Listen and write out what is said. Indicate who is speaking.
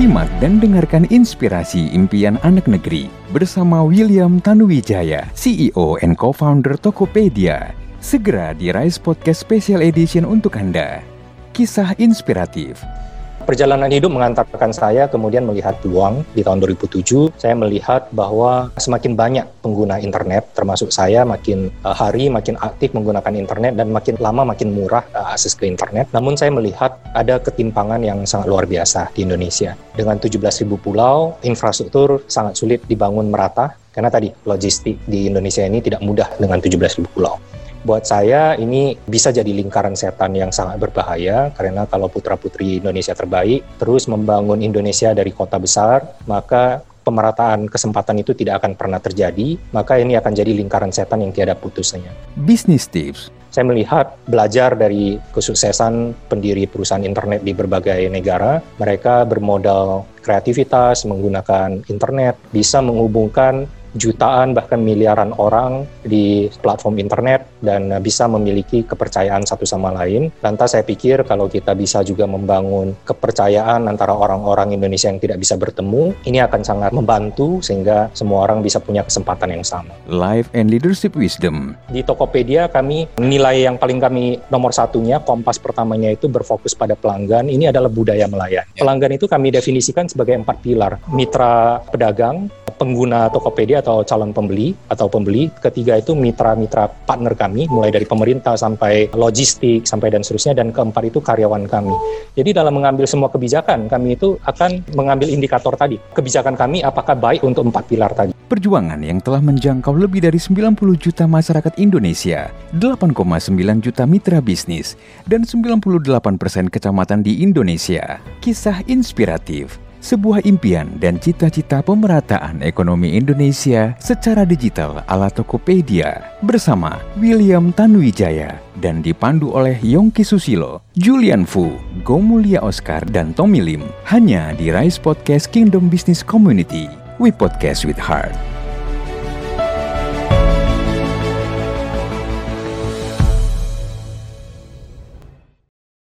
Speaker 1: Simak dan dengarkan inspirasi impian anak negeri bersama William Tanuwijaya, CEO and co-founder Tokopedia. Segera di Rise Podcast Special Edition untuk Anda. Kisah inspiratif,
Speaker 2: Perjalanan hidup mengantarkan saya kemudian melihat peluang di tahun 2007. Saya melihat bahwa semakin banyak pengguna internet, termasuk saya makin uh, hari makin aktif menggunakan internet dan makin lama makin murah uh, akses ke internet. Namun saya melihat ada ketimpangan yang sangat luar biasa di Indonesia. Dengan 17.000 pulau, infrastruktur sangat sulit dibangun merata karena tadi logistik di Indonesia ini tidak mudah dengan 17.000 pulau buat saya ini bisa jadi lingkaran setan yang sangat berbahaya karena kalau putra-putri Indonesia terbaik terus membangun Indonesia dari kota besar, maka pemerataan kesempatan itu tidak akan pernah terjadi, maka ini akan jadi lingkaran setan yang tiada putusnya.
Speaker 1: Business Tips
Speaker 2: saya melihat belajar dari kesuksesan pendiri perusahaan internet di berbagai negara, mereka bermodal kreativitas menggunakan internet, bisa menghubungkan jutaan bahkan miliaran orang di platform internet dan bisa memiliki kepercayaan satu sama lain. Lantas saya pikir kalau kita bisa juga membangun kepercayaan antara orang-orang Indonesia yang tidak bisa bertemu, ini akan sangat membantu sehingga semua orang bisa punya kesempatan yang sama.
Speaker 1: Life and Leadership Wisdom
Speaker 2: Di Tokopedia kami nilai yang paling kami nomor satunya, kompas pertamanya itu berfokus pada pelanggan, ini adalah budaya melayani. Pelanggan itu kami definisikan sebagai empat pilar. Mitra pedagang, pengguna Tokopedia atau calon pembeli atau pembeli. Ketiga itu mitra-mitra partner kami, mulai dari pemerintah sampai logistik sampai dan seterusnya. Dan keempat itu karyawan kami. Jadi dalam mengambil semua kebijakan, kami itu akan mengambil indikator tadi. Kebijakan kami apakah baik untuk empat pilar tadi.
Speaker 1: Perjuangan yang telah menjangkau lebih dari 90 juta masyarakat Indonesia, 8,9 juta mitra bisnis, dan 98 persen kecamatan di Indonesia. Kisah inspiratif sebuah impian dan cita-cita pemerataan ekonomi Indonesia secara digital ala Tokopedia bersama William Tanuwijaya dan dipandu oleh Yongki Susilo, Julian Fu, Gomulia Oscar, dan Tommy Lim hanya di Rise Podcast Kingdom Business Community. We Podcast with Heart.